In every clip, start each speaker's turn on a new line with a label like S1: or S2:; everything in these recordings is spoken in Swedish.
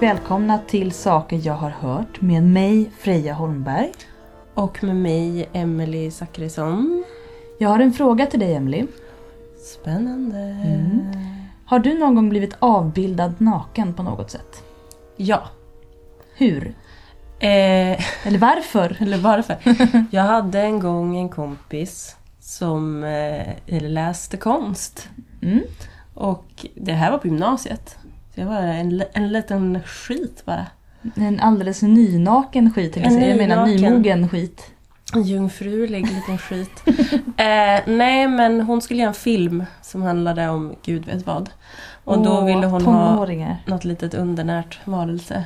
S1: välkomna till Saker jag har hört med mig Freja Holmberg.
S2: Och med mig, Emelie Zachrisson.
S1: Jag har en fråga till dig Emily.
S2: Spännande.
S1: Mm. Har du någon gång blivit avbildad naken på något sätt?
S2: Ja.
S1: Hur?
S2: Eh,
S1: Eller varför?
S2: eller varför? Jag hade en gång en kompis som eh, läste konst.
S1: Mm.
S2: Och det här var på gymnasiet. Jag var en, en liten skit bara.
S1: En alldeles nynaken skit,
S2: En
S1: jag, jag menar
S2: nynaken.
S1: nymogen skit.
S2: En jungfrulig liten skit. eh, nej, men hon skulle göra en film som handlade om gud vet vad. Och då
S1: Åh,
S2: ville hon ha
S1: tonåringar.
S2: något litet undernärt varelse.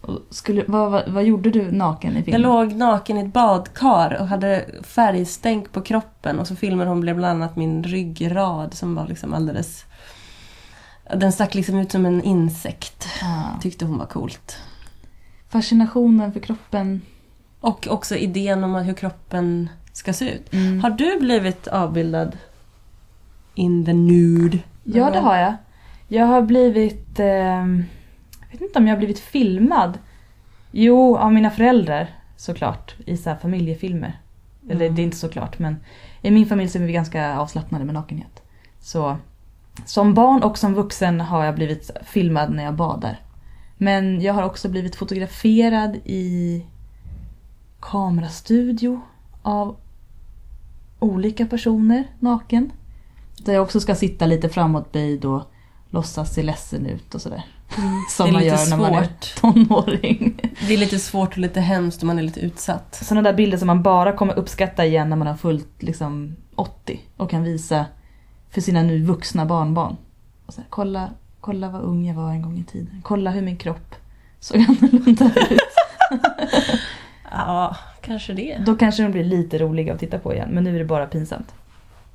S1: Och Skulle, vad, vad, vad gjorde du naken i
S2: Jag
S1: filmen?
S2: låg naken i ett badkar och hade färgstänk på kroppen och så filmade hon bland annat min ryggrad som var liksom alldeles... Den stack liksom ut som en insekt.
S1: Ah.
S2: Tyckte hon var coolt.
S1: Fascinationen för kroppen.
S2: Och också idén om hur kroppen ska se ut.
S1: Mm.
S2: Har du blivit avbildad in the nude?
S1: Ja, det har jag. Jag har blivit... ehm, jag vet inte om jag har blivit filmad. Jo, av mina föräldrar såklart. I så familjefilmer. Eller
S2: Mm.
S1: det är inte såklart, men i min familj så är vi ganska avslappnade med nakenhet. Så som barn och som vuxen har jag blivit filmad när jag badar. Men jag har också blivit fotograferad i kamerastudio av olika personer naken. Där jag också ska sitta lite framåtböjd och låtsas se ledsen ut och sådär.
S2: Mm.
S1: Som man gör när man är tonåring.
S2: Det är lite svårt och lite hemskt om man är lite utsatt.
S1: Sådana där bilder som man bara kommer uppskatta igen när man har fullt liksom 80 och kan visa för sina nu vuxna barnbarn. Och så här, kolla, kolla vad ung jag var en gång i tiden. Kolla hur min kropp såg annorlunda ut.
S2: Ja, kanske det.
S1: Då kanske de blir lite roliga att titta på igen, men nu är det bara pinsamt.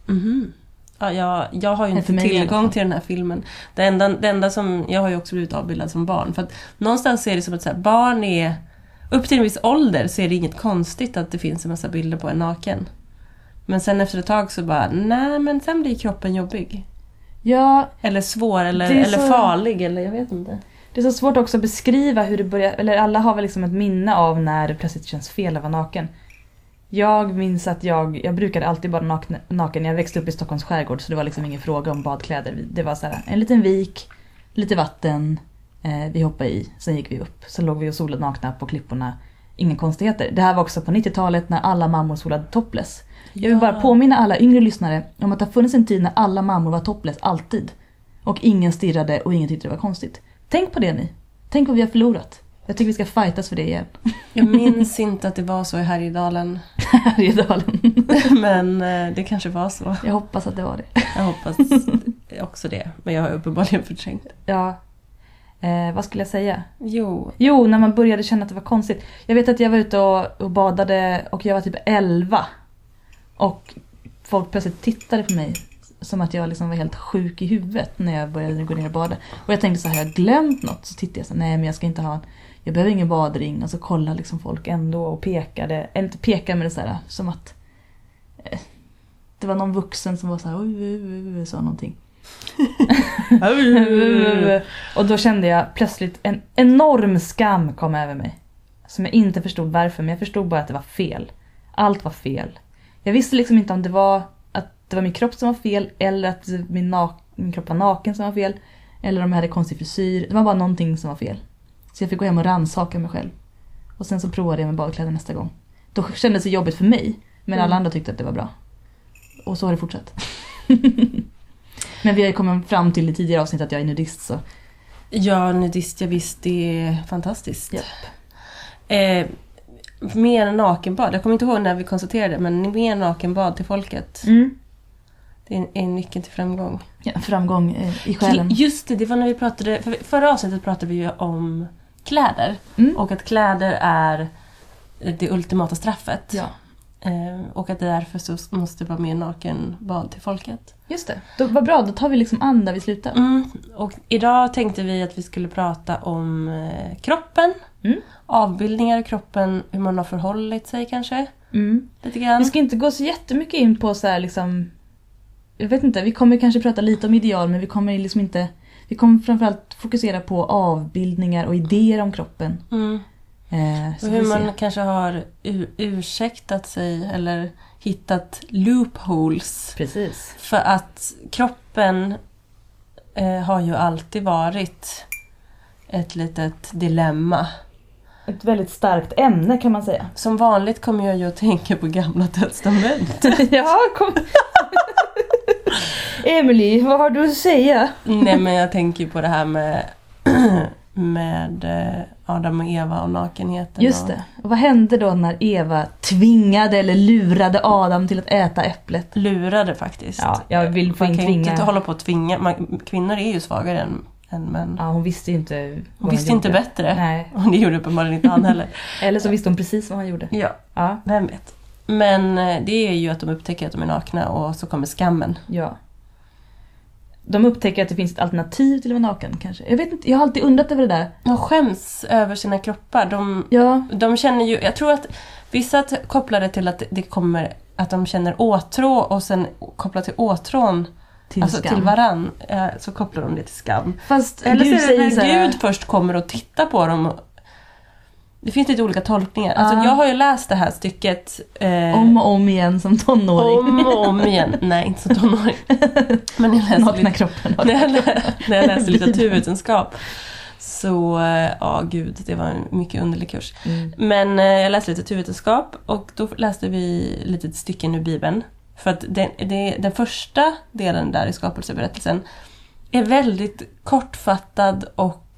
S2: Mhm. Ja, jag, jag har ju inte tillgång till den här filmen. Det enda, det enda som, jag har ju också blivit avbildad som barn. För att någonstans är det som att här, barn är... Upp till en viss ålder så är det inget konstigt att det finns en massa bilder på en naken. Men sen efter ett tag så bara, nej men sen blir kroppen jobbig.
S1: Ja,
S2: Eller svår eller, eller
S1: så-
S2: farlig eller jag vet inte.
S1: det är så svårt också att beskriva hur det börjar, eller alla har väl liksom ett minne av när det plötsligt känns fel att vara naken. Jag minns att jag, jag brukade alltid vara naken, naken. Jag växte upp i Stockholms skärgård så det var liksom ingen fråga om badkläder. Det var så här, en liten vik, lite vatten, eh, vi hoppade i, sen gick vi upp. Så låg vi och solade nakna på klipporna. Inga konstigheter. Det här var också på 90-talet när alla mammor solade topless. Jag vill bara påminna alla yngre lyssnare om att det har funnits en tid när alla mammor var topless, alltid. Och ingen stirrade och ingen tyckte det var konstigt. Tänk på det ni. Tänk vad vi har förlorat. Jag tycker vi ska fightas för det igen.
S2: Jag minns inte att det var så i Härjedalen.
S1: Härjedalen.
S2: Men eh, det kanske var så.
S1: Jag hoppas att det var det.
S2: Jag hoppas också det. Men jag har uppenbarligen förträngt.
S1: Ja. Eh, vad skulle jag säga?
S2: Jo,
S1: Jo, när man började känna att det var konstigt. Jag vet att jag var ute och, och badade och jag var typ 11. Och folk plötsligt tittade på mig som att jag liksom var helt sjuk i huvudet när jag började gå ner och bada. Och jag tänkte så här, har jag glömt något? Så tittade jag så här, nej men jag ska inte ha, jag behöver ingen badring. Och så kollade liksom folk ändå och pekade, eller inte pekade men det så här, som att eh, det var någon vuxen som var så här, oj, oj, oj, oj, sa någonting. Och då kände jag plötsligt en enorm skam kom över mig. Som jag inte förstod varför, men jag förstod bara att det var fel. Allt var fel. Jag visste liksom inte om det var att det var min kropp som var fel eller att min, min kropp var naken som var fel. Eller om jag hade konstig frisyr. Det var bara någonting som var fel. Så jag fick gå hem och rannsaka mig själv. Och sen så provade jag med badkläder nästa gång. Då kändes det jobbigt för mig, men
S2: Mm.
S1: alla andra tyckte att det var bra. Och så har det fortsatt. men vi har ju kommit fram till i tidigare avsnitt att jag är nudist så
S2: Ja, nudist, ja visst, det är fantastiskt.
S1: Japp.
S2: Eh, mer nakenbad, jag kommer inte ihåg när vi konstaterade men mer nakenbad till folket.
S1: Mm.
S2: Det är, är nyckeln till framgång.
S1: Ja, framgång eh, i själen.
S2: Just det, det var när vi pratade, för förra avsnittet pratade vi ju om kläder.
S1: Mm.
S2: Och att kläder är det ultimata straffet.
S1: Ja,
S2: och att därför så måste det vara mer nakenbad till folket.
S1: just det. Då, vad bra, då tar vi liksom an där vi slutar.
S2: Mm. Och idag tänkte vi att vi skulle prata om eh, kroppen.
S1: Mm.
S2: Avbildningar av kroppen, hur man har förhållit sig kanske.
S1: Mm.
S2: Lite grann.
S1: Vi ska inte gå så jättemycket in på så här liksom... Jag vet inte, vi kommer kanske prata lite om ideal men vi kommer liksom inte... Vi kommer framförallt fokusera på avbildningar och idéer om kroppen.
S2: Mm.
S1: Eh,
S2: Och hur man kanske har ursäktat sig eller hittat loopholes.
S1: Precis.
S2: För att kroppen eh, har ju alltid varit ett litet dilemma.
S1: Ett väldigt starkt ämne kan man säga.
S2: Som vanligt kommer jag ju att tänka på Gamla Testamentet.
S1: ja, kom. Emily, vad har du att säga?
S2: Nej men jag tänker på det här med, med eh, Adam och Eva och nakenheten.
S1: Just det. Och vad hände då när Eva tvingade eller lurade Adam till att äta äpplet?
S2: Lurade faktiskt.
S1: Ja, jag vill
S2: Man kan ju inte
S1: tvinga.
S2: hålla på att tvinga. Man, kvinnor är ju svagare än, än män.
S1: Ja, hon visste ju inte vad
S2: Hon visste inte
S1: gjorde.
S2: bättre.
S1: Nej.
S2: Och det gjorde uppenbarligen inte han heller.
S1: Eller så visste hon precis vad han gjorde.
S2: Ja,
S1: Ja,
S2: vem vet. Men eh, det är ju att de upptäcker att de är nakna och så kommer skammen.
S1: ja. De upptäcker att det finns ett alternativ till att vara naken kanske. Jag vet inte, jag har alltid undrat över det där.
S2: De skäms över sina kroppar. De,
S1: Ja,
S2: de känner ju, jag tror att vissa kopplar det till att det kommer att de känner åtrå och sen kopplat till åtrån,
S1: till
S2: alltså
S1: skam.
S2: till varann, eh, så kopplar de det till skam.
S1: Fast
S2: Eller så är det när Gud först kommer och tittar på dem. Det finns lite olika tolkningar. Alltså
S1: Ja.
S2: jag har ju läst det här stycket eh,
S1: om och om igen som tonåring.
S2: om och om igen. Nej, inte så tonåring. Men jag läser
S1: Nakna
S2: lite,
S1: kroppen.
S2: när, jag lä, när jag läste litteraturvetenskap så, eh, ja gud, det var en mycket underlig kurs.
S1: Mm.
S2: Men eh, jag läste litteraturvetenskap och då läste vi lite stycken ur Bibeln. För att det, det, den första delen där i skapelseberättelsen är väldigt kortfattad och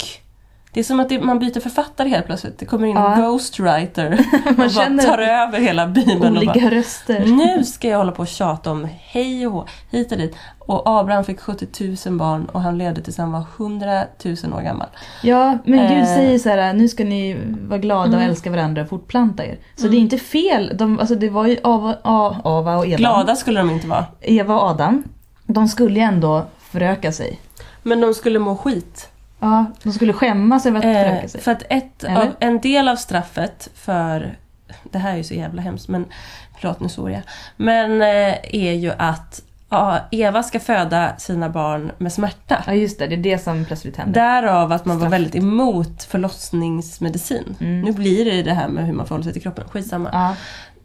S2: det är som att det, man byter författare helt plötsligt. Det kommer in
S1: Ja.
S2: en ghostwriter och bara
S1: känner
S2: tar över hela Bibeln. Och bara,
S1: Olika röster.
S2: nu ska jag hålla på och tjata om hej och hå, hit och dit. Och Abraham fick 70 000 barn och han levde tills han var 100 000 år gammal.
S1: Ja, men Gud
S2: Eh.
S1: säger så här: nu ska ni vara glada och
S2: Mm.
S1: älska varandra och fortplanta er. Så det är inte fel. De, alltså det var ju Ava, Ava och Eva.
S2: Glada skulle de inte vara.
S1: Eva och Adam. De skulle ju ändå föröka sig.
S2: Men de skulle må skit.
S1: Ja, de skulle skämmas över att föröka
S2: Eh,
S1: sig.
S2: för att ett
S1: Eller?
S2: av, en del av straffet för, det här är ju så jävla hemskt men förlåt nu svor jag. Men eh, är ju att ja, Eva ska föda sina barn med smärta.
S1: Ja just det, det är det som plötsligt händer.
S2: Därav att man var
S1: Straff.
S2: väldigt emot förlossningsmedicin.
S1: Mm.
S2: Nu blir det det här med hur man förhåller sig till kroppen, skitsamma.
S1: Ja,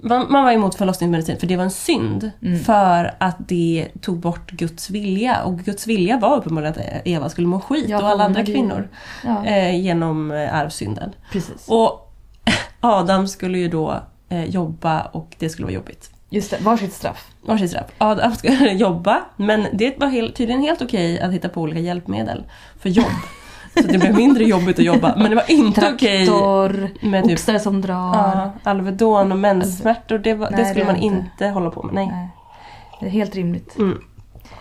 S2: Man, var emot förlossningsmedicin för det var en synd.
S1: Mm.
S2: För att det tog bort Guds vilja. Och Guds vilja var uppenbarligen att Eva skulle må skit
S1: Ja,
S2: och alla andra kvinnor.
S1: ja
S2: Eh, genom eh, arvsynden.
S1: precis.
S2: Och Adam skulle ju då eh, jobba och det skulle vara jobbigt.
S1: Just det, varsitt straff.
S2: Varsitt straff. Adam skulle jobba men det var helt, tydligen helt okej att hitta på olika hjälpmedel för jobb. Så det blev mindre jobbigt att jobba. Men det var inte okej
S1: Traktor,
S2: med typ
S1: oxar som drar.
S2: ja, Alvedon och menssmärtor. Det, var,
S1: Nej,
S2: det skulle
S1: det
S2: man
S1: inte.
S2: inte hålla på med. Nej.
S1: Nej, det är helt rimligt.
S2: Mm.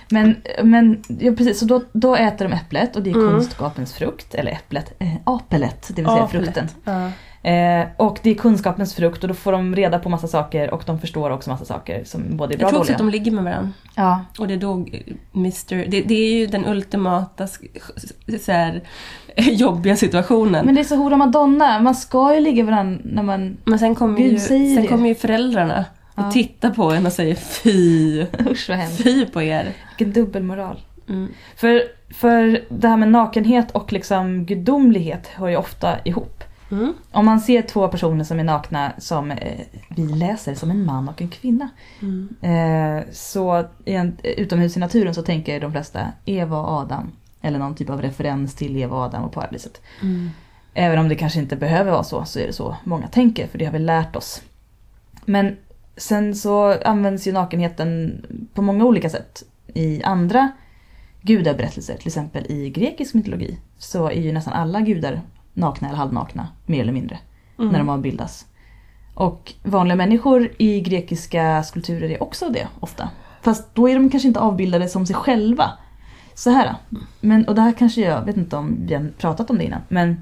S1: Men, men ja, precis, så då, då äter de äpplet och det är
S2: Mm.
S1: kunskapens frukt. Eller äpplet, eh, apelet, det vill säga
S2: Apelet.
S1: frukten.
S2: Ja.
S1: Eh, och det är kunskapens frukt och då får de reda på massa saker och de förstår också massa saker som både är bra
S2: Jag tror
S1: och
S2: också
S1: dåliga.
S2: att de ligger med varandra.
S1: Ja,
S2: Och det är då eh, Mr... Det, det är ju den ultimata så här, jobbiga situationen.
S1: men det är så hora madonna, man ska ju ligga varandra när man...
S2: Men sen kommer ju, sen kommer ju föräldrarna och
S1: Ja.
S2: tittar på en och säger fy,
S1: Usch vad hemskt.
S2: fy på er.
S1: Vilken dubbelmoral.
S2: Mm.
S1: För, för det här med nakenhet och liksom gudomlighet hör ju ofta ihop.
S2: Mm.
S1: Om man ser två personer som är nakna som eh, vi läser som en man och en kvinna.
S2: Mm.
S1: Eh, så i en, utomhus i naturen så tänker de flesta Eva och Adam. Eller någon typ av referens till Eva och Adam och paradiset.
S2: Mm.
S1: Även om det kanske inte behöver vara så, så är det så många tänker, för det har vi lärt oss. Men sen så används ju nakenheten på många olika sätt. I andra gudaberättelser, till exempel i grekisk mytologi, så är ju nästan alla gudar nakna eller halvnakna, mer eller mindre,
S2: Mm.
S1: när de avbildas. Och vanliga människor i grekiska skulpturer är också det, ofta. Fast då är de kanske inte avbildade som sig själva. Så här. Men, och det här kanske jag, vet inte om vi har pratat om det innan, men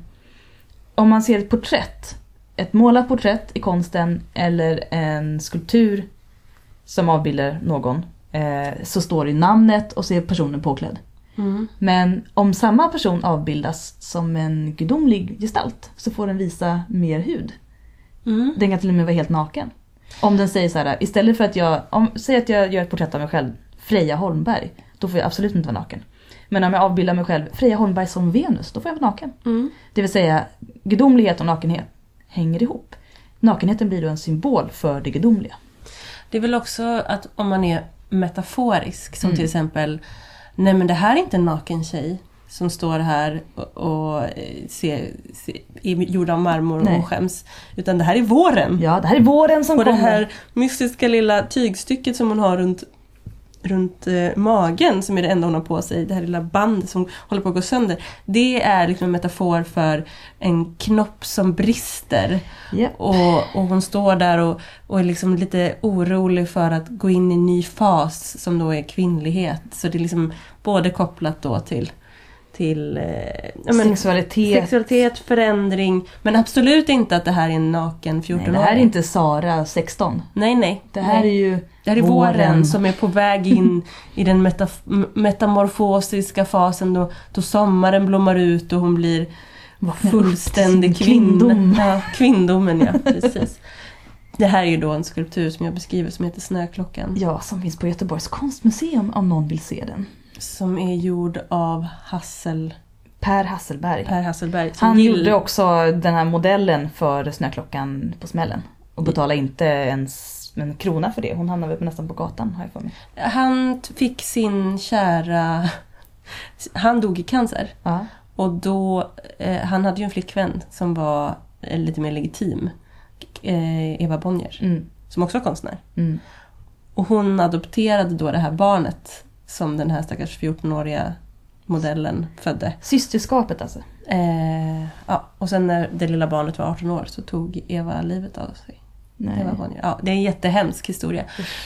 S1: om man ser ett porträtt, ett målat porträtt i konsten eller en skulptur som avbildar någon, eh, så står det namnet och så är personen påklädd.
S2: Mm.
S1: Men om samma person avbildas som en gudomlig gestalt så får den visa mer hud.
S2: Mm.
S1: Den kan till och med vara helt naken. Om den säger så här, istället för att jag, om, säg att jag gör ett porträtt av mig själv, Freja Holmberg. då får jag absolut inte vara naken. Men om jag avbildar mig själv, Freja Holmberg som Venus, då får jag vara naken.
S2: Mm.
S1: Det vill säga, gudomlighet och nakenhet hänger ihop. Nakenheten blir då en symbol för det gudomliga.
S2: Det är väl också att om man är metaforisk, som
S1: Mm.
S2: till exempel Nej men det här är inte en naken tjej som står här och, och eh, ser, ser, är gjord av marmor
S1: Nej.
S2: och skäms. Utan det här är våren.
S1: Ja, det här är våren som
S2: och det
S1: kommer.
S2: här mystiska lilla tygstycket som hon har runt, runt eh, magen, som är det enda hon har på sig, det här lilla bandet som håller på att gå sönder. Det är liksom en metafor för en knopp som brister.
S1: Ja.
S2: Och, och hon står där och, och är liksom lite orolig för att gå in i en ny fas som då är kvinnlighet. Så det är liksom både kopplat då till, till eh,
S1: Sexualitet.
S2: sexualitet, förändring. Men absolut inte att det här är en naken 14-åring.
S1: Nej, det här är inte Sara 16.
S2: Nej, nej.
S1: Det här
S2: nej.
S1: är ju
S2: Det här är våren.
S1: våren.
S2: som är på väg in i den metaf- metamorfosiska fasen då, då sommaren blommar ut och hon blir fullständig kvinna. Ja, kvindomen ja, precis. Det här är ju då en skulptur som jag beskriver som heter Snöklockan.
S1: Ja, som finns på Göteborgs konstmuseum om någon vill se den.
S2: Som är gjord av Hassel,
S1: Per Hasselberg.
S2: Per Hasselberg.
S1: Han
S2: gill-
S1: gjorde också den här modellen för Snöklockan på smällen. Och betalade inte ens en krona för det. Hon hamnade väl nästan på gatan har jag för mig.
S2: Han fick sin kära... Han dog i cancer.
S1: Ja.
S2: Och då, eh, han hade ju en flickvän som var eh, lite mer legitim. Eh, Eva Bonnier,
S1: Mm.
S2: som också var konstnär.
S1: Mm.
S2: Och hon adopterade då det här barnet som den här stackars 14-åriga modellen födde.
S1: Systerskapet alltså.
S2: Eh, ja, och sen när det lilla barnet var 18 år så tog Eva livet av sig.
S1: Nej.
S2: Eva Bonnier. Ja, det är en jättehemsk historia.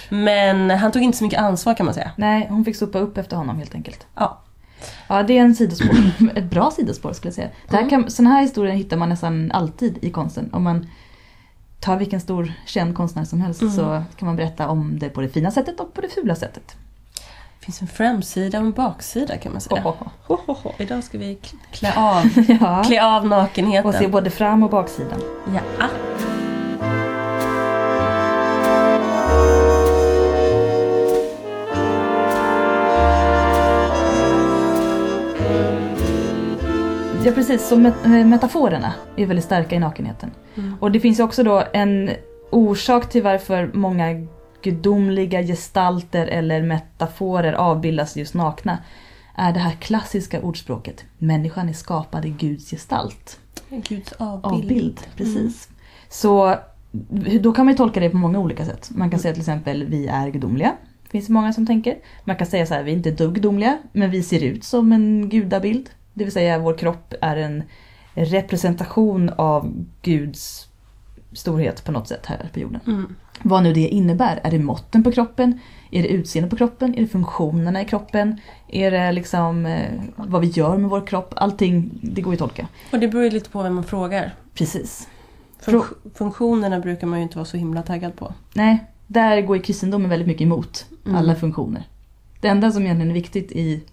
S2: Men han tog inte så mycket ansvar kan man säga.
S1: Nej, hon fick sopa upp efter honom helt enkelt.
S2: Ja,
S1: Ja, det är en sidospår. Ett bra sidospår skulle jag säga. Det här
S2: Mm.
S1: kan, såna här historier hittar man nästan alltid i konsten. Om man tar vilken stor känd konstnär som helst
S2: Mm.
S1: så kan man berätta om det på det fina sättet och på det fula sättet.
S2: Finns en framsida och en baksida kan man säga.
S1: Ho, ho, ho.
S2: Idag ska vi klä av,
S1: Ja.
S2: klä av nakenheten.
S1: Och se både fram och baksidan.
S2: Ja.
S1: Ja precis, så met- metaforerna är väldigt starka i nakenheten.
S2: Mm.
S1: Och det finns ju också då en orsak till varför många gudomliga gestalter eller metaforer avbildas just nakna. Är det här klassiska ordspråket. Människan är skapad i Guds gestalt.
S2: Guds avbild.
S1: Avbild, precis. Så hur- då kan man ju tolka det på många olika sätt. Man kan säga till exempel vi är gudomliga. Det finns många som tänker. Man kan säga så här, vi är inte dugg gudomliga, men vi ser ut som en gudabild. Det vill säga vår kropp är en representation av Guds storhet på något sätt här på jorden.
S2: Mm.
S1: Vad nu det innebär. Är det måtten på kroppen? Är det utseendet på kroppen? Är det funktionerna i kroppen? Är det liksom eh, vad vi gör med vår kropp? Allting, det går ju att tolka.
S2: Och det beror ju lite på vem man frågar.
S1: Precis.
S2: Fun- funktionerna brukar man ju inte vara så himla taggad på.
S1: Nej, där går ju kristendomen väldigt mycket emot
S2: Mm.
S1: alla funktioner. Det enda som egentligen är viktigt i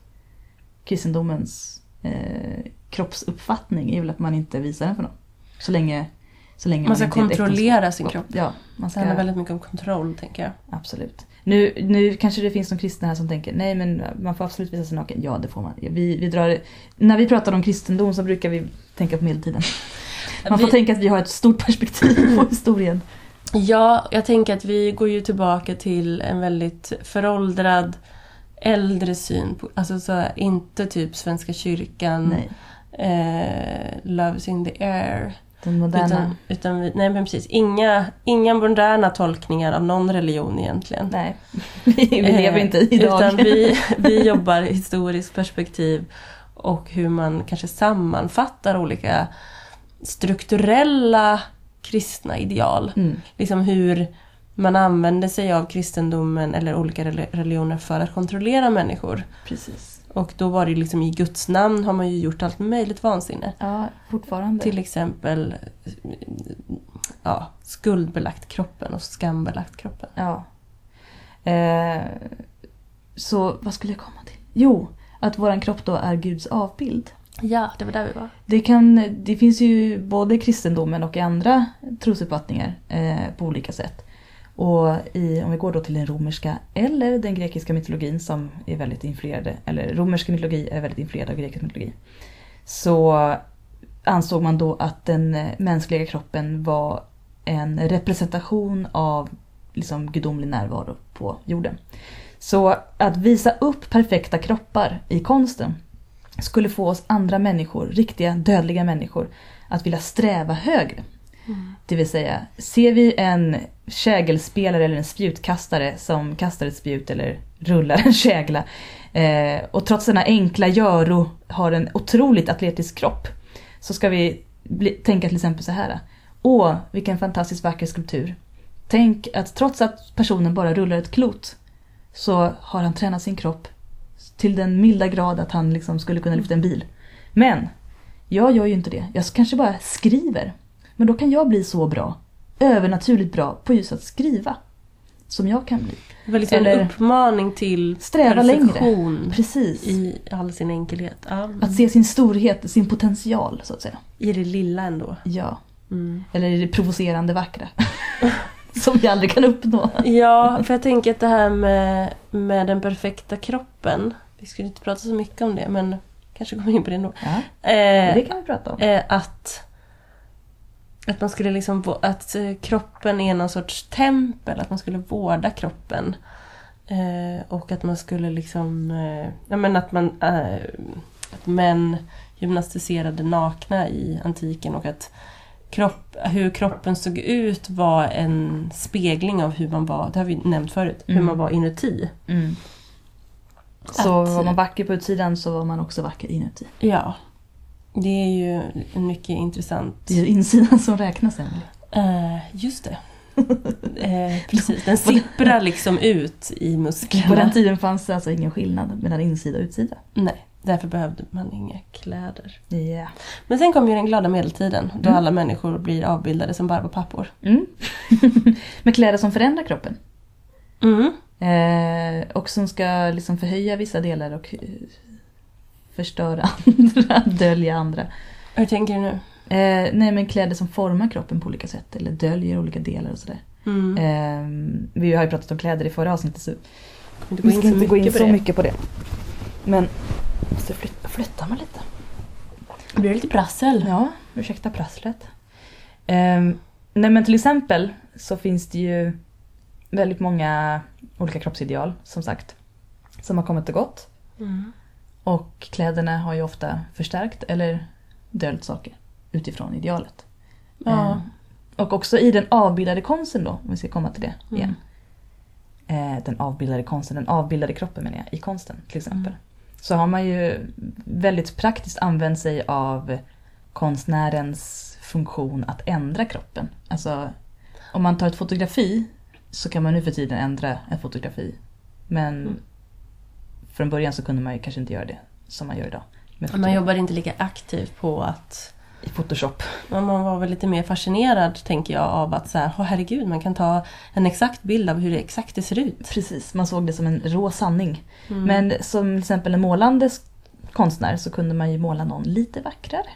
S1: kristendomens eh, kroppsuppfattning är väl att man inte visar den för någon. Så länge, så länge
S2: Man ska
S1: ett
S2: kontrollera sin kropp.
S1: Ja, man
S2: Det
S1: ska,
S2: handlar väldigt mycket om kontroll, tänker jag.
S1: absolut. Nu, nu kanske det finns någon kristna här som tänker nej men man får absolut visa sig naken. Ja det får man. Vi, vi drar, när vi pratar om kristendom så brukar vi tänka på medeltiden. Man får
S2: Vi-
S1: tänka att vi har ett stort perspektiv på historien.
S2: Ja, jag tänker att vi går ju tillbaka till en väldigt föråldrad äldre syn på, alltså så här, inte typ Svenska kyrkan, eh, Love's in the air.
S1: Den moderna.
S2: Utan, utan vi, nej men precis, inga, inga moderna tolkningar av någon religion egentligen.
S1: Nej, vi,
S2: Eh,
S1: lever inte idag.
S2: Utan vi, vi jobbar i historiskt perspektiv och hur man kanske sammanfattar olika strukturella kristna ideal.
S1: Mm,
S2: Liksom hur man använder sig av kristendomen eller olika rel- religioner för att kontrollera människor.
S1: precis.
S2: Och då var det liksom i Guds namn har man ju gjort allt möjligt vansinne.
S1: Ja, fortfarande.
S2: Till exempel ja, skuldbelagt kroppen och skambelagt kroppen.
S1: Ja. Eh, så vad skulle jag komma till? Jo, att våran kropp då är Guds avbild.
S2: Ja, det var där vi var.
S1: Det, kan, det finns ju både i kristendomen och i andra trosuppfattningar eh, på olika sätt. Och i, om vi går då till den romerska eller den grekiska mytologin som är väldigt influerade, eller romersk mytologi är väldigt influerad av grekisk mytologi. Så ansåg man då att den eh, mänskliga kroppen var en representation av liksom gudomlig närvaro på jorden. Så att visa upp perfekta kroppar i konsten skulle få oss andra människor, riktiga dödliga människor, att vilja sträva högre.
S2: Mm.
S1: Det vill säga, ser vi en kägelspelare eller en spjutkastare som kastar ett spjut eller rullar en kägla eh, och trots denna enkla göro har en otroligt atletisk kropp så ska vi bli, tänka till exempel så här. Åh, vilken fantastiskt vacker skulptur. Tänk att trots att personen bara rullar ett klot så har han tränat sin kropp till den milda grad att han liksom skulle kunna lyfta en bil. Men jag gör ju inte det. Jag kanske bara skriver. Men då kan jag bli så bra, övernaturligt bra på just att skriva. Som jag kan bli.
S2: Det var liksom
S1: Eller-
S2: en uppmaning till
S1: Sträva längre.
S2: perfektion
S1: Precis.
S2: i all sin enkelhet. Ja.
S1: Att se sin storhet, sin potential så att säga.
S2: I det lilla ändå.
S1: Ja.
S2: Mm.
S1: Eller i det provocerande vackra. som vi aldrig kan uppnå.
S2: Ja, för jag tänker att det här med, med den perfekta kroppen. Vi skulle inte prata så mycket om det, men kanske kommer in på det ändå.
S1: Ja,
S2: Eh,
S1: det kan vi prata om.
S2: eh, att, att man skulle liksom, att eh, kroppen är någon sorts tempel, att man skulle vårda kroppen. Eh, och att man skulle liksom, eh, ja men att man, eh, att män gymnastiserade nakna i antiken och att kropp, hur kroppen såg ut var en spegling av hur man var, det har vi nämnt förut, hur
S1: Mm.
S2: man var inuti.
S1: Mm. Så
S2: Att-
S1: var man vacker på utsidan så var man också vacker inuti.
S2: Ja. Det är ju en mycket intressant...
S1: Det är ju insidan som räknas Emelie.
S2: Eh, just det. Eh, precis, den sipprar liksom ut i
S1: På den
S2: musklerna.
S1: tiden fanns det alltså ingen skillnad mellan insida och utsida.
S2: Nej, därför behövde man inga kläder.
S1: Ja.
S2: Men sen kom ju den glada medeltiden då
S1: Mm.
S2: alla människor blir avbildade som barbapappor.
S1: Mm. Med kläder som förändrar kroppen.
S2: Mm.
S1: Eh, och som ska liksom förhöja vissa delar och förstöra andra, dölja andra.
S2: Hur tänker du nu?
S1: Eh, nej men kläder som formar kroppen på olika sätt eller döljer olika delar och sådär.
S2: Mm.
S1: Eh, vi har ju pratat om kläder i förra avsnittet så vi ska inte gå in
S2: mycket
S1: så mycket på det. Men måste flytta, flytta mig lite.
S2: Blir det lite prassel?
S1: Ja, ursäkta prasslet. Um, nej men till exempel så finns det ju väldigt många olika kroppsideal som sagt. Som har kommit och gått.
S2: Mm.
S1: Och kläderna har ju ofta förstärkt eller döljt saker utifrån idealet.
S2: Ja.
S1: Ehm, och också i den avbildade konsten då, om vi ska komma till det
S2: Mm.
S1: igen. Eh, den avbildade konsten, den avbildade kroppen menar jag, i konsten till exempel.
S2: Mm.
S1: Så har man ju väldigt praktiskt använt sig av konstnärens funktion att ändra kroppen. Alltså om man tar ett fotografi så kan man nu för tiden ändra ett fotografi. Men
S2: Mm.
S1: Från början så kunde man ju kanske inte göra det som man gör idag.
S2: Man jobbar inte lika aktivt på att
S1: I Photoshop.
S2: Man var väl lite mer fascinerad, tänker jag, av att så här, åh herregud, man kan ta en exakt bild av hur det exakt det ser ut.
S1: Precis, man såg det som en rå sanning.
S2: Mm.
S1: Men som till exempel en målande konstnär så kunde man ju måla någon lite vackrare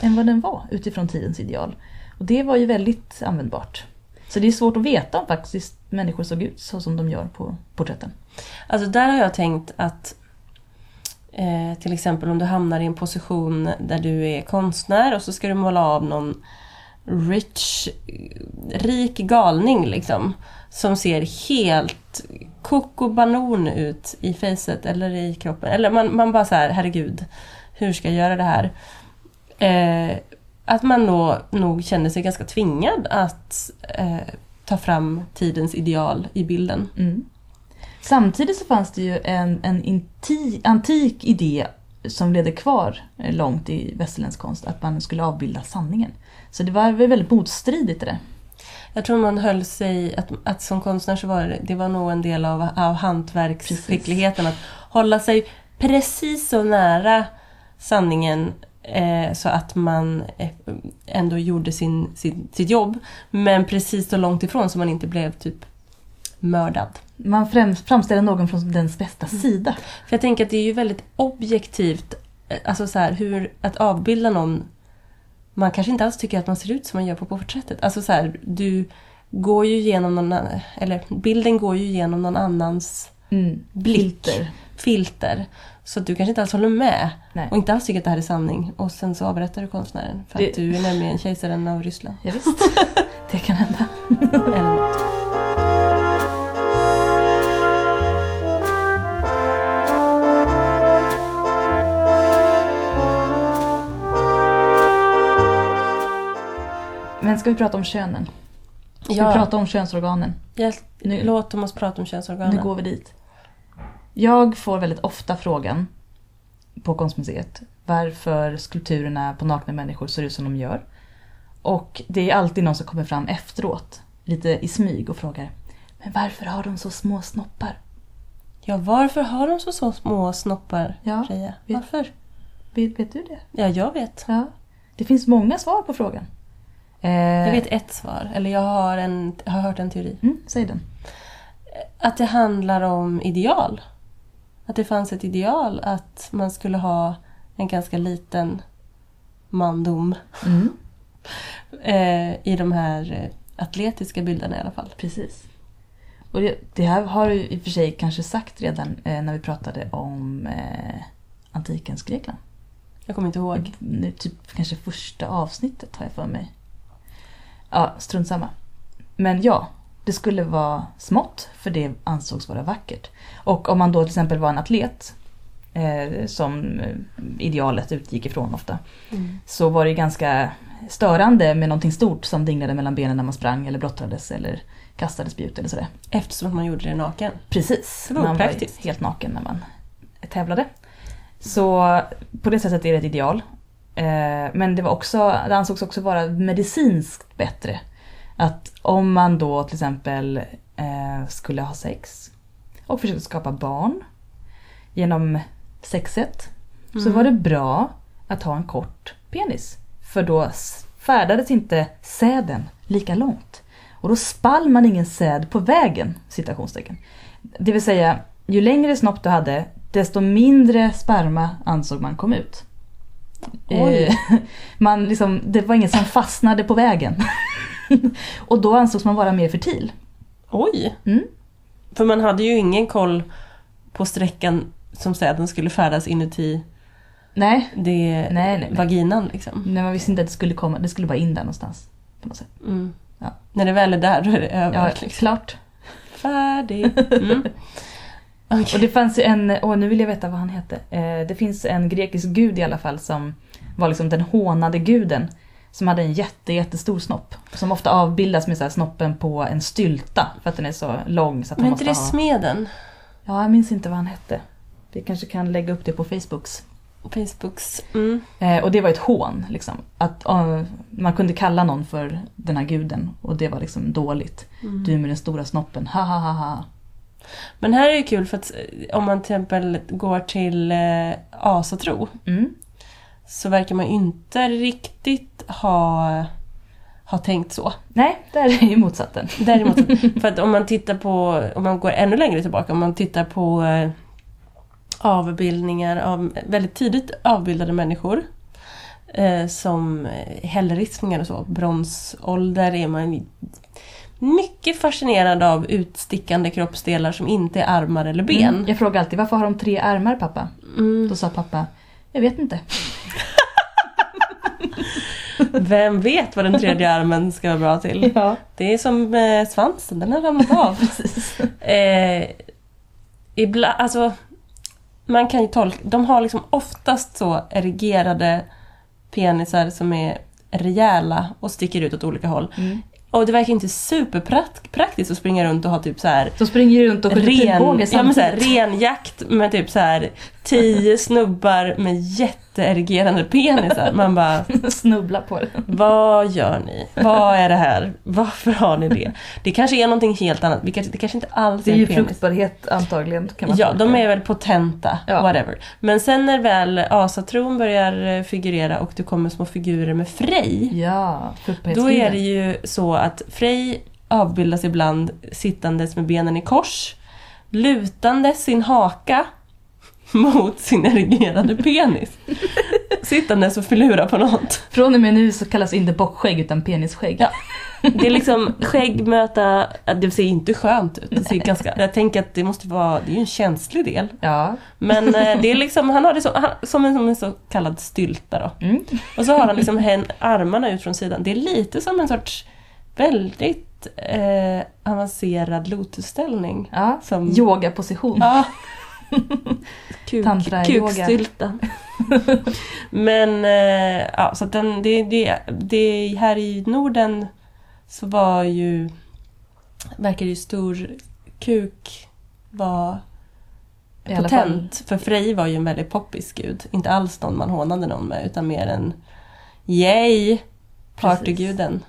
S1: än vad den var utifrån tidens ideal. Och det var ju väldigt användbart. Så det är svårt att veta om faktiskt människor såg ut så som de gör på porträtten.
S2: Alltså där har jag tänkt att eh, till exempel om du hamnar i en position där du är konstnär och så ska du måla av någon rich, rik galning liksom. Som ser helt kokobanon ut i facet eller i kroppen. Eller man, man bara så här, herregud, hur ska jag göra det här? Eh, att man då nog känner sig ganska tvingad att eh, ta fram tidens ideal i bilden.
S1: Mm. Samtidigt så fanns det ju en, en inti, antik idé som levde kvar eh, långt i västerländsk konst, att man skulle avbilda sanningen. Så det var väl väldigt motstridigt det där.
S2: Jag tror man höll sig, att, att som konstnär så var det, det var nog en del av, av hantverksskickligheten att hålla sig precis så nära sanningen eh, så att man eh, ändå gjorde sin, sin, sitt jobb. Men precis så långt ifrån så man inte blev typ mördad.
S1: Man framställer någon från dens bästa sida.
S2: För jag tänker att det är ju väldigt objektivt, eh, alltså så här, hur, att avbilda någon man kanske inte alls tycker att man ser ut som man gör på porträttet. Alltså så här, du, går ju genom någon eller bilden går ju genom någon annans
S1: Mm.
S2: blick,
S1: Filter.
S2: Filter. Så att du kanske inte alls håller med
S1: Nej.
S2: och inte alls tycker att det här är sanning. Och sen så avrättar du konstnären för
S1: Det-
S2: att du är nämligen kejsaren av Ryssland.
S1: Ja, visst. det kan hända.
S2: Eller något.
S1: Men ska vi prata om könen? Ska vi
S2: Ja,
S1: prata om könsorganen?
S2: jag,
S1: Nu-
S2: låt oss prata om könsorganen.
S1: Nu går vi dit. Jag får väldigt ofta frågan på konstmuseet varför skulpturerna på nakna människor ser ut som de gör. Och det är alltid någon som kommer fram efteråt, lite i smyg och frågar Men varför har de så små snoppar?
S2: Ja, varför har de så, så små snoppar,
S1: Ja,
S2: Freja? Varför?
S1: Vet, vet du det?
S2: Ja, jag vet.
S1: Ja. Det finns många svar på frågan. Eh,
S2: Jag vet ett svar, eller jag har, en, har hört en teori.
S1: Mm, säg den.
S2: Att det handlar om ideal. Att det fanns ett ideal att man skulle ha en ganska liten mandom
S1: Mm,
S2: eh, i de här eh, atletiska bilderna i alla fall.
S1: precis. Och det, det här har du i och för sig kanske sagt redan eh, när vi pratade om eh, antikens Grekland.
S2: Jag kommer inte ihåg.
S1: Nu, typ kanske första avsnittet har jag för mig. Ja, strunt samma. Men ja, det skulle vara smått för det ansågs vara vackert. Och om man då till exempel var en atlet, eh, som eh, idealet utgick ifrån ofta,
S2: Mm.
S1: så var det ganska störande med någonting stort som dinglade mellan benen när man sprang eller brottades eller kastade spjut eller sådär.
S2: Eftersom att man gjorde det naken.
S1: Precis,
S2: Det var
S1: man var ju
S2: opraktiskt.
S1: helt naken när man tävlade. Så på det sättet är det ett ideal. Eh, Men det, var också, det ansågs också vara medicinskt bättre. Att om man då till exempel eh, skulle ha sex och försökte skapa barn genom sexet så
S2: Mm.
S1: var det bra att ha en kort penis. För då färdades inte säden lika långt. Och då spall man ingen säd på vägen, citationstecken. Det vill säga, ju längre snopp du hade, desto mindre sperma ansåg man kom ut. Eh, Man liksom, det var ingen som fastnade på vägen. och då ansågs man vara mer fertil.
S2: Oj!
S1: Mm.
S2: För man hade ju ingen koll på sträckan som säden skulle färdas inuti
S1: Nej,
S2: det
S1: Nej, nej, nej.
S2: vaginan liksom.
S1: men man visste inte att det skulle komma, det skulle bara in där någonstans. På något sätt.
S2: Mm.
S1: Ja.
S2: När det väl är där, då är det över.
S1: Ja,
S2: liksom.
S1: klart.
S2: Färdig. Mm. Okej.
S1: Och det fanns ju en, och nu vill jag veta vad han hette. Eh, det finns en grekisk gud i alla fall som var liksom den hånade guden. Som hade en jätte, jättestor snopp. Som ofta avbildas med så här snoppen på en stylta. För att den är så lång så att
S2: Men inte det
S1: ha...
S2: smeden?
S1: Ja, jag minns inte vad han hette. Vi kanske kan lägga upp det på Facebooks.
S2: Facebooks. Mm.
S1: Eh, och det var ett hån. Liksom. Att eh, man kunde kalla någon för den här guden. Och det var liksom dåligt.
S2: Mm.
S1: Du med den stora snoppen, ha ha ha ha.
S2: Men här är det kul för att eh, om man till exempel går till eh, asatro
S1: Mm.
S2: Så verkar man inte riktigt ha, ha tänkt så.
S1: Nej, där är ju motsatsen.
S2: Däremot, för att om man tittar på, om man går ännu längre tillbaka, om man tittar på eh, avbildningar av väldigt tidigt avbildade människor eh, som eh, hällristningar och så, bronsålder är man mycket fascinerad av utstickande kroppsdelar som inte är armar eller ben.
S1: Mm. Jag frågar alltid, varför har de tre armar pappa?
S2: Mm.
S1: Då sa pappa, jag vet inte.
S2: Vem vet vad den tredje armen ska vara bra till?
S1: Ja,
S2: Det är som eh, svansen, den har ramlat av. Eh, ibland, alltså, man kan ju tolka, de har liksom oftast så erigerade penisar som är rejäla och sticker ut åt olika håll.
S1: Mm.
S2: Och det verkar inte superpraktiskt att springa runt och ha typ så här
S1: De springer runt och skjuter pilbåge
S2: ren, ja, men så här,
S1: samtidigt.
S2: renjakt med typ så här tio snubbar med jätteerigerande penisar. Man bara,
S1: Snubbla på det.
S2: vad gör ni? Vad är det här? Varför har ni det? Det kanske är någonting helt annat. Vi kanske- Det kanske inte alls
S1: Det
S2: är
S1: är ju
S2: en penis.
S1: fruktbarhet antagligen. Kan man
S2: Ja, de
S1: det.
S2: är väl potenta,
S1: Ja.
S2: whatever. Men sen när väl asatron börjar eh, figurera och det kommer små figurer med Frej,
S1: Ja,
S2: då är det ju så att Frej avbildas ibland sittandes med benen i kors, lutande sin haka mot sin erigerade penis. Sittandes och filura på något.
S1: Från och med nu så kallas det inte bockskägg utan penisskägg.
S2: Ja. Det är liksom skägg möta, det ser inte skönt ut. Det ser ganska, jag tänker att det måste vara, det är ju en känslig del.
S1: Ja.
S2: Men eh, det är liksom, han har det han, som, en, som en så kallad stylta då.
S1: Mm.
S2: Och så har han liksom hän, armarna ut från sidan. Det är lite som en sorts väldigt eh, avancerad lotusställning.
S1: ja.
S2: Som,
S1: Yogaposition.
S2: Ja. Kuk, kukstylta. Men eh, ja, så den, det, det, det, här i Norden så var ju, verkar ju stor kuk var
S1: I alla fall.
S2: potent. För Frej var ju en väldigt poppis gud. Inte alls någon man hånade någon med utan mer en yay, partyguden.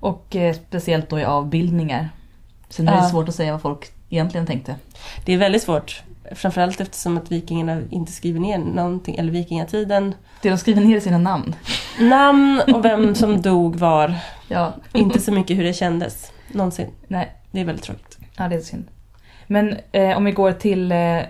S1: Och eh, speciellt då i avbildningar. Sen är det
S2: Ja.
S1: svårt att säga vad folk egentligen tänkte.
S2: Det är väldigt svårt. Framförallt eftersom att vikingarna inte skriver ner någonting, eller vikingatiden.
S1: Det de skriver ner i sina namn.
S2: Namn och vem som dog var.
S1: Ja,
S2: Inte så mycket hur det kändes. Någonsin.
S1: nej.
S2: Det är väldigt tråkigt.
S1: Ja, det är synd. Men eh, om vi går till eh,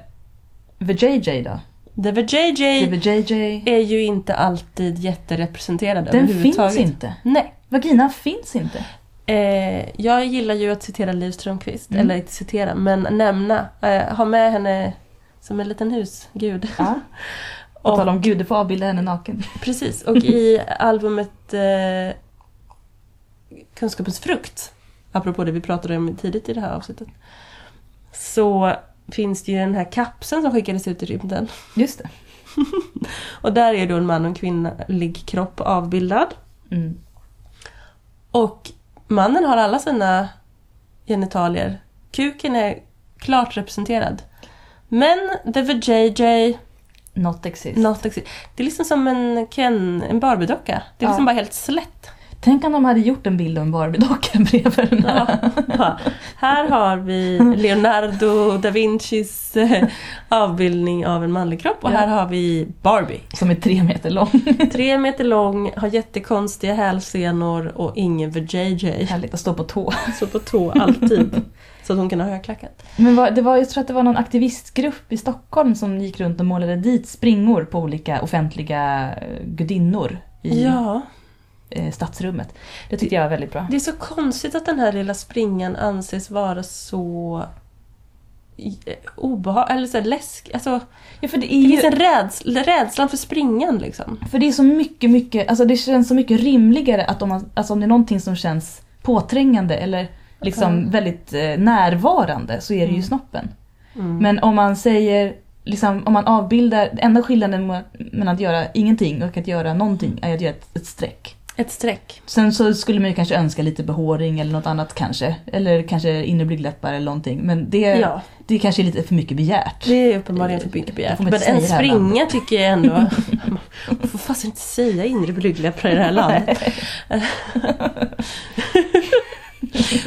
S1: The JJ då.
S2: The VJJ
S1: The JJ.
S2: är ju inte alltid jätterepresenterad
S1: Den finns inte.
S2: Nej.
S1: Vaginan finns inte.
S2: Eh, jag gillar ju att citera Liv Strömquist,
S1: Mm.
S2: eller inte citera, men nämna. Eh, ha med henne som en liten husgud.
S1: Ja. På
S2: Och-
S1: tal om gud, du får avbilda henne naken.
S2: Precis, och i albumet eh, Kunskapens frukt, apropå det vi pratade om tidigt i det här avsnittet, så finns det ju den här kapseln som skickades ut i rymden.
S1: Just det.
S2: Och där är då en man och en kvinnlig kropp avbildad.
S1: Mm.
S2: Och mannen har alla sina genitalier. Kuken är klart representerad. Men the VJJ,
S1: Not exist.
S2: not exist. Det är liksom som en Ken, en Barbie-docka. Det är liksom
S1: Ja.
S2: bara helt slätt.
S1: Tänk om de hade gjort en bild av en Barbie-docka bredvid den här.
S2: Ja. Här har vi Leonardo da Vincis eh, avbildning av en manlig kropp och
S1: Ja.
S2: här har vi Barbie.
S1: Som är tre meter lång.
S2: Tre meter lång, har jättekonstiga hälsenor och ingen VJJ.
S1: Härligt att stå på tå.
S2: Så på tå alltid. Så att hon kan ha högklackat.
S1: Men vad, det var, jag tror att det var någon aktivistgrupp i Stockholm som gick runt och målade dit springor på olika offentliga eh, gudinnor i
S2: Ja,
S1: stadsrummet. Det tyckte jag var väldigt bra.
S2: det är så konstigt att den här lilla springan anses vara så obehaglig, eller så här läsk. Alltså,
S1: Ja, för det
S2: det
S1: är
S2: finns
S1: ju,
S2: en rädsla, rädslan för springan liksom.
S1: för det är så mycket, mycket, alltså det känns så mycket rimligare att om, man, alltså om det är någonting som känns påträngande eller liksom
S2: Mm.
S1: väldigt eh, närvarande så är det ju
S2: Mm.
S1: snoppen.
S2: Mm.
S1: Men om man säger, liksom, om man avbildar, enda skillnaden me- mellan att göra ingenting och att göra någonting är att göra ett, ett streck.
S2: Ett streck.
S1: Sen så skulle man ju kanske önska lite behåring eller något annat kanske. Eller kanske inre blygdläppar eller någonting. Men det,
S2: Ja,
S1: det kanske är lite för mycket begärt.
S2: det är uppenbarligen för mycket begärt. Men en springa tycker jag ändå... Man får fast inte säga inre blygdläppar i det här landet.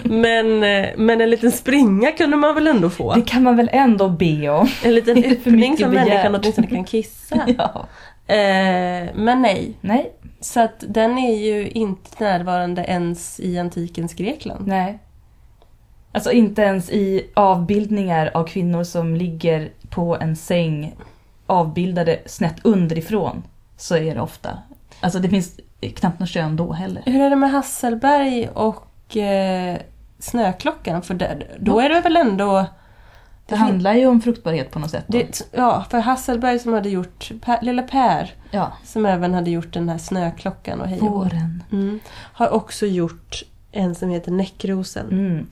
S2: men, eh, men en liten springa kunde man väl ändå få?
S1: Det kan man väl ändå be om.
S2: En liten öppning som människan åtminstone kan kissa.
S1: ja.
S2: Eh, men nej,
S1: Nej,
S2: så att den är ju inte närvarande ens i antikens Grekland.
S1: nej. Alltså inte ens i avbildningar av kvinnor som ligger på en säng avbildade snett underifrån så är det ofta. Alltså det finns knappt något kön då heller.
S2: Hur är det med Hasselberg och eh, Snöklockan? För där, då är det väl ändå...
S1: Det handlar ju om fruktbarhet på något sätt.
S2: Det, ja, för Hasselberg som hade gjort, per, lilla Per,
S1: Ja,
S2: som även hade gjort den här Snöklockan och hej
S1: våren.
S2: mm, Har också gjort en som heter Näckrosen.
S1: Mm.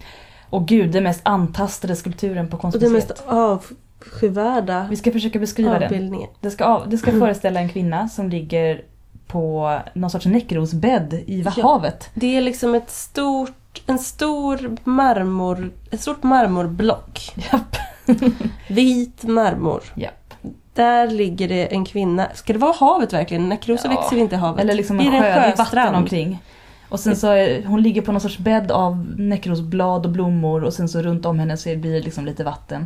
S1: Och gud, den mest antastade skulpturen på
S2: Och den
S1: konstmuseet.
S2: mest avskyvärda
S1: Vi ska försöka beskriva den. Det ska, av, det ska
S2: Mm.
S1: föreställa en kvinna som ligger på någon sorts näckrosbädd i
S2: Ja.
S1: havet.
S2: Det är liksom ett stort, en stor marmor, ett stort marmorblock.
S1: Japp.
S2: Vit marmor.
S1: Japp.
S2: Där ligger det en kvinna. Ska det vara havet verkligen? Näckrosa
S1: Ja.
S2: växer inte i havet.
S1: Eller liksom en
S2: det
S1: sjö, det är vatten omkring. Och sen så är, hon ligger på någon sorts bädd av näckrosblad och blommor och sen så runt om henne så blir det liksom lite vatten.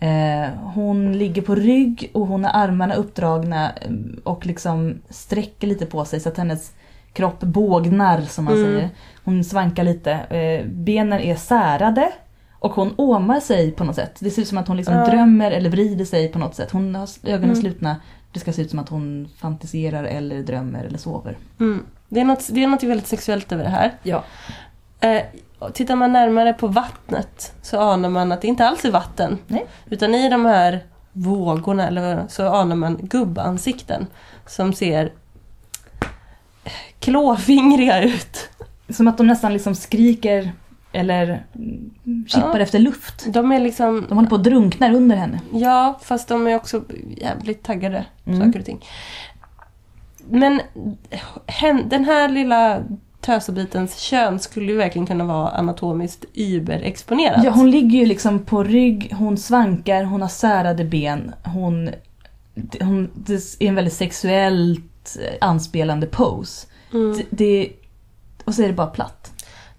S1: Eh, hon ligger på rygg och hon har armarna uppdragna eh, och liksom sträcker lite på sig så att hennes kropp bågnar som man
S2: Mm.
S1: säger. Hon svankar lite. Eh, benen är särade och hon åmar sig på något sätt. Det ser ut som att hon liksom
S2: Ja.
S1: drömmer eller vrider sig på något sätt. Hon har ögonen
S2: Mm.
S1: slutna. Det ska se ut som att hon fantiserar eller drömmer eller sover.
S2: Mm. Det är, något, det är något väldigt sexuellt över det här.
S1: Ja.
S2: Eh, tittar man närmare på vattnet så anar man att det inte alls är vatten.
S1: Nej.
S2: Utan i de här vågorna eller så anar man gubbansikten som ser klåfingriga ut.
S1: Som att de nästan liksom skriker eller kippar
S2: Ja.
S1: efter luft.
S2: De är liksom,
S1: De håller på att drunkna under henne.
S2: ja fast de är också jävligt taggade
S1: Mm.
S2: saker och ting. Men den här lilla tösebitens kön skulle ju verkligen kunna vara anatomiskt überexponerat.
S1: Ja, hon ligger ju liksom på rygg, hon svankar, hon har särade ben. Hon, hon, det är en väldigt sexuellt eh, anspelande pose.
S2: Mm.
S1: Det, det, och så är det bara platt.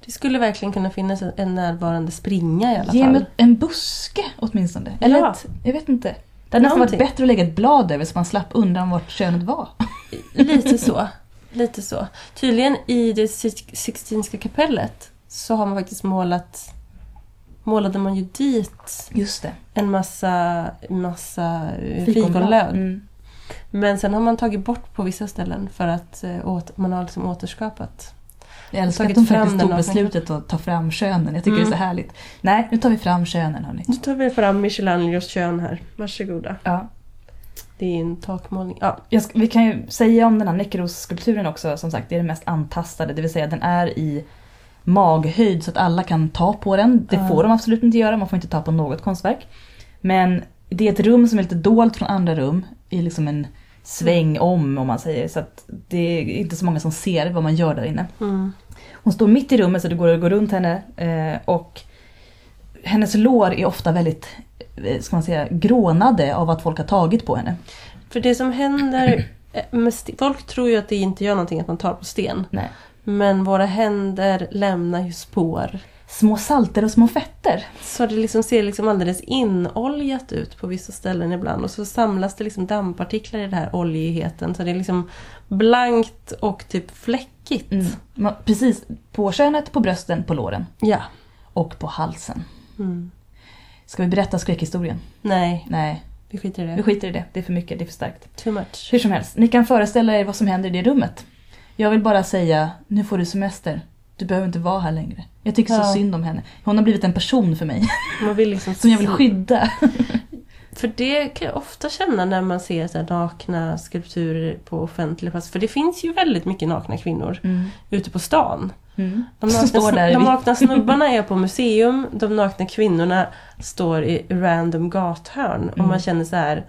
S2: Det skulle verkligen kunna finnas en- närvarande springa i alla
S1: Ge
S2: fall.
S1: mig en buske åtminstone. Eller
S2: Ja.
S1: ett, jag vet inte. Det hade nästan varit
S2: Någonting.
S1: bättre att lägga ett blad över så man slapp undan vart könet var.
S2: Lite så. Lite så. Tydligen i det Six- Sixtinska kapellet så har man faktiskt målat målade man ju dit en massa, massa fikonlöv.
S1: Mm.
S2: Men sen har man tagit bort på vissa ställen för att eh, åt, man har liksom återskapat.
S1: Jag älskar att de
S2: fram
S1: faktiskt tog
S2: och-
S1: beslutet att ta fram könen. Jag tycker
S2: Mm.
S1: det är så härligt. Nej, nu tar vi fram könen hörni.
S2: Nu tar vi fram Michelangelos kön här. Varsågoda.
S1: Ja.
S2: Det är en takmålning. Ja,
S1: Jag vi kan ju säga om den här Necros-skulpturen också, som sagt, det är den mest antastade. Det vill säga den är i maghöjd så att alla kan ta på den. Det får de absolut inte göra, man får inte ta på något konstverk. Men det är ett rum som är lite dolt från andra rum, i liksom en sväng om om man säger. Så att det är inte så många som ser vad man gör där inne.
S2: mm.
S1: Hon står mitt i rummet så det går att gå runt henne eh, och hennes lår är ofta väldigt, eh, ska man säga, grånade av att folk har tagit på henne.
S2: För det som händer eh, folk tror ju att det inte gör någonting att man tar på sten.
S1: Nej.
S2: Men våra händer lämnar ju spår.
S1: Små salter och små fetter.
S2: Så det liksom ser liksom alldeles inoljat ut på vissa ställen ibland. Och så samlas det liksom dammpartiklar i den här oljigheten. Så det är liksom blankt och typ fläckigt.
S1: Mm. Precis på könet, på brösten, på låren
S2: Ja.
S1: och på halsen.
S2: Mm.
S1: Ska vi berätta skräckhistorien?
S2: Nej,
S1: Nej,
S2: vi skiter i
S1: vi
S2: det.
S1: skiter i det. Det är för mycket, det är för starkt.
S2: Too much.
S1: Hur som helst, ni kan föreställa er vad som händer i det rummet. Jag vill bara säga, nu får du semester. Du behöver inte vara här längre. Jag tycker
S2: Ja.
S1: så synd om henne. Hon har blivit en person för mig,
S2: liksom
S1: som jag vill skydda.
S2: För det kan jag ofta känna när man ser så nakna skulpturer på offentlig plats. För det finns ju väldigt mycket nakna kvinnor
S1: Mm.
S2: ute på stan.
S1: Mm.
S2: De nakna, de nakna snubbarna är på museum, de nakna kvinnorna står i random gathörn. Och
S1: Mm.
S2: man känner så här,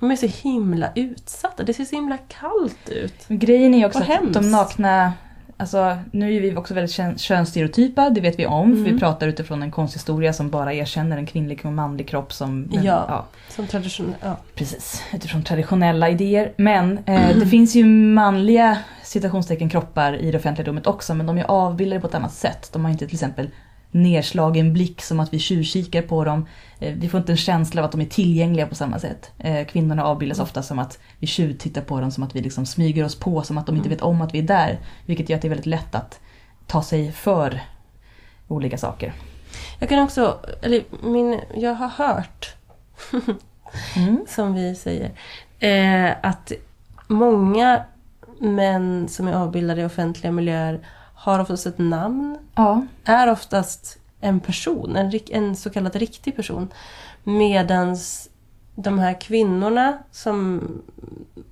S2: de är så himla utsatta. Det ser så himla kallt ut.
S1: Grejen är också att
S2: hemskt.
S1: de nakna, alltså nu är vi också väldigt kön- könsstereotypa, det vet vi om. För vi
S2: Mm.
S1: pratar utifrån en konsthistoria som bara erkänner en kvinnlig och manlig kropp som... men,
S2: Ja. Som tradition, ja.
S1: Precis, utifrån traditionella idéer. Men eh, det finns ju manliga citationstecken kroppar i det offentliga rummet också men de är avbildade på ett annat sätt. De har inte till exempel nedslagen blick som att vi tjuvkikar på dem. Eh, vi får inte en känsla av att de är tillgängliga på samma sätt. Eh, kvinnorna avbildas ofta som att vi tjuvtittar på dem, som att vi liksom smyger oss på, som att de inte vet om att vi är där. Vilket gör att det är väldigt lätt att ta sig för olika saker.
S2: Jag kan också, eller min, jag har hört
S1: Mm.
S2: som vi säger. Eh, att många män som är avbildade i offentliga miljöer har oftast ett namn.
S1: Ja,
S2: Är oftast en person, en, en så kallad riktig person. Medans de här kvinnorna som,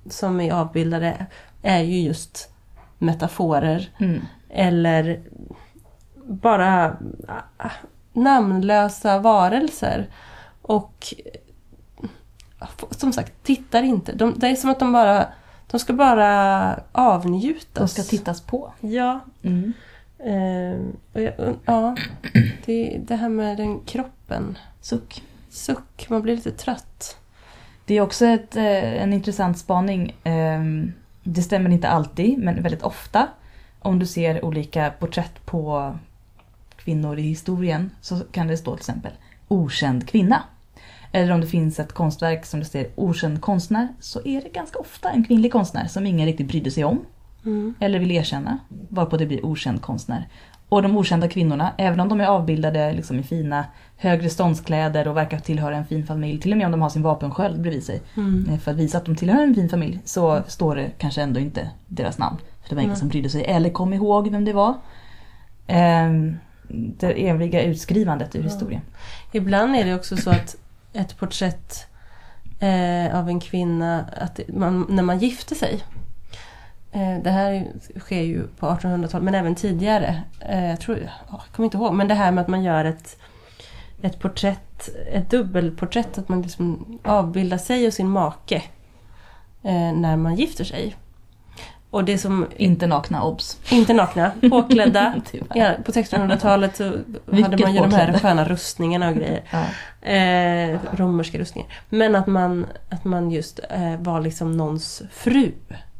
S2: som är avbildade är ju just metaforer.
S1: mm.
S2: Eller bara ah, namnlösa varelser. Och som sagt, tittar inte. De, det är som att de bara de ska bara avnjutas.
S1: de ska tittas på.
S2: Ja.
S1: Mm.
S2: Och jag, ja. Det, det här med den kroppen.
S1: Suck.
S2: Suck, man blir lite trött.
S1: Det är också ett, eh, en intressant spaning. Ehm, Det stämmer inte alltid, men väldigt ofta. Om du ser olika porträtt på kvinnor i historien så kan det stå till exempel okänd kvinna. Eller om det finns ett konstverk som det står okänd konstnär så är det ganska ofta en kvinnlig konstnär som ingen riktigt brydde sig om
S2: Mm.
S1: eller vill erkänna. Varpå det blir okänd konstnär. Och de okända kvinnorna, även om de är avbildade liksom i fina högre ståndskläder och verkar tillhöra en fin familj, till och med om de har sin vapensköld bredvid sig,
S2: Mm.
S1: eh, för att visa att de tillhör en fin familj, så står det kanske ändå inte deras namn. För det var ingen
S2: Nej.
S1: som brydde sig eller kom ihåg vem det var. Ehm, det eviga utskrivandet ur historien.
S2: Ibland är det också så att ett porträtt eh, av en kvinna, att man, när man gifte sig. Eh, det här sker ju på 1800-talet, men även tidigare. Eh, jag, tror, jag kommer inte ihåg, men det här med att man gör ett, ett porträtt, ett dubbelporträtt, att man liksom avbildar sig och sin make eh, när man gifter sig. Och det som,
S1: Inte nakna, obs.
S2: inte nakna, påklädda. Ja, på 1600-talet så hade man ju de här
S1: påklädda.
S2: sköna rustningarna och grejer.
S1: Ja.
S2: Eh, romerska rustningar. Men att man, att man just eh, var liksom någons fru.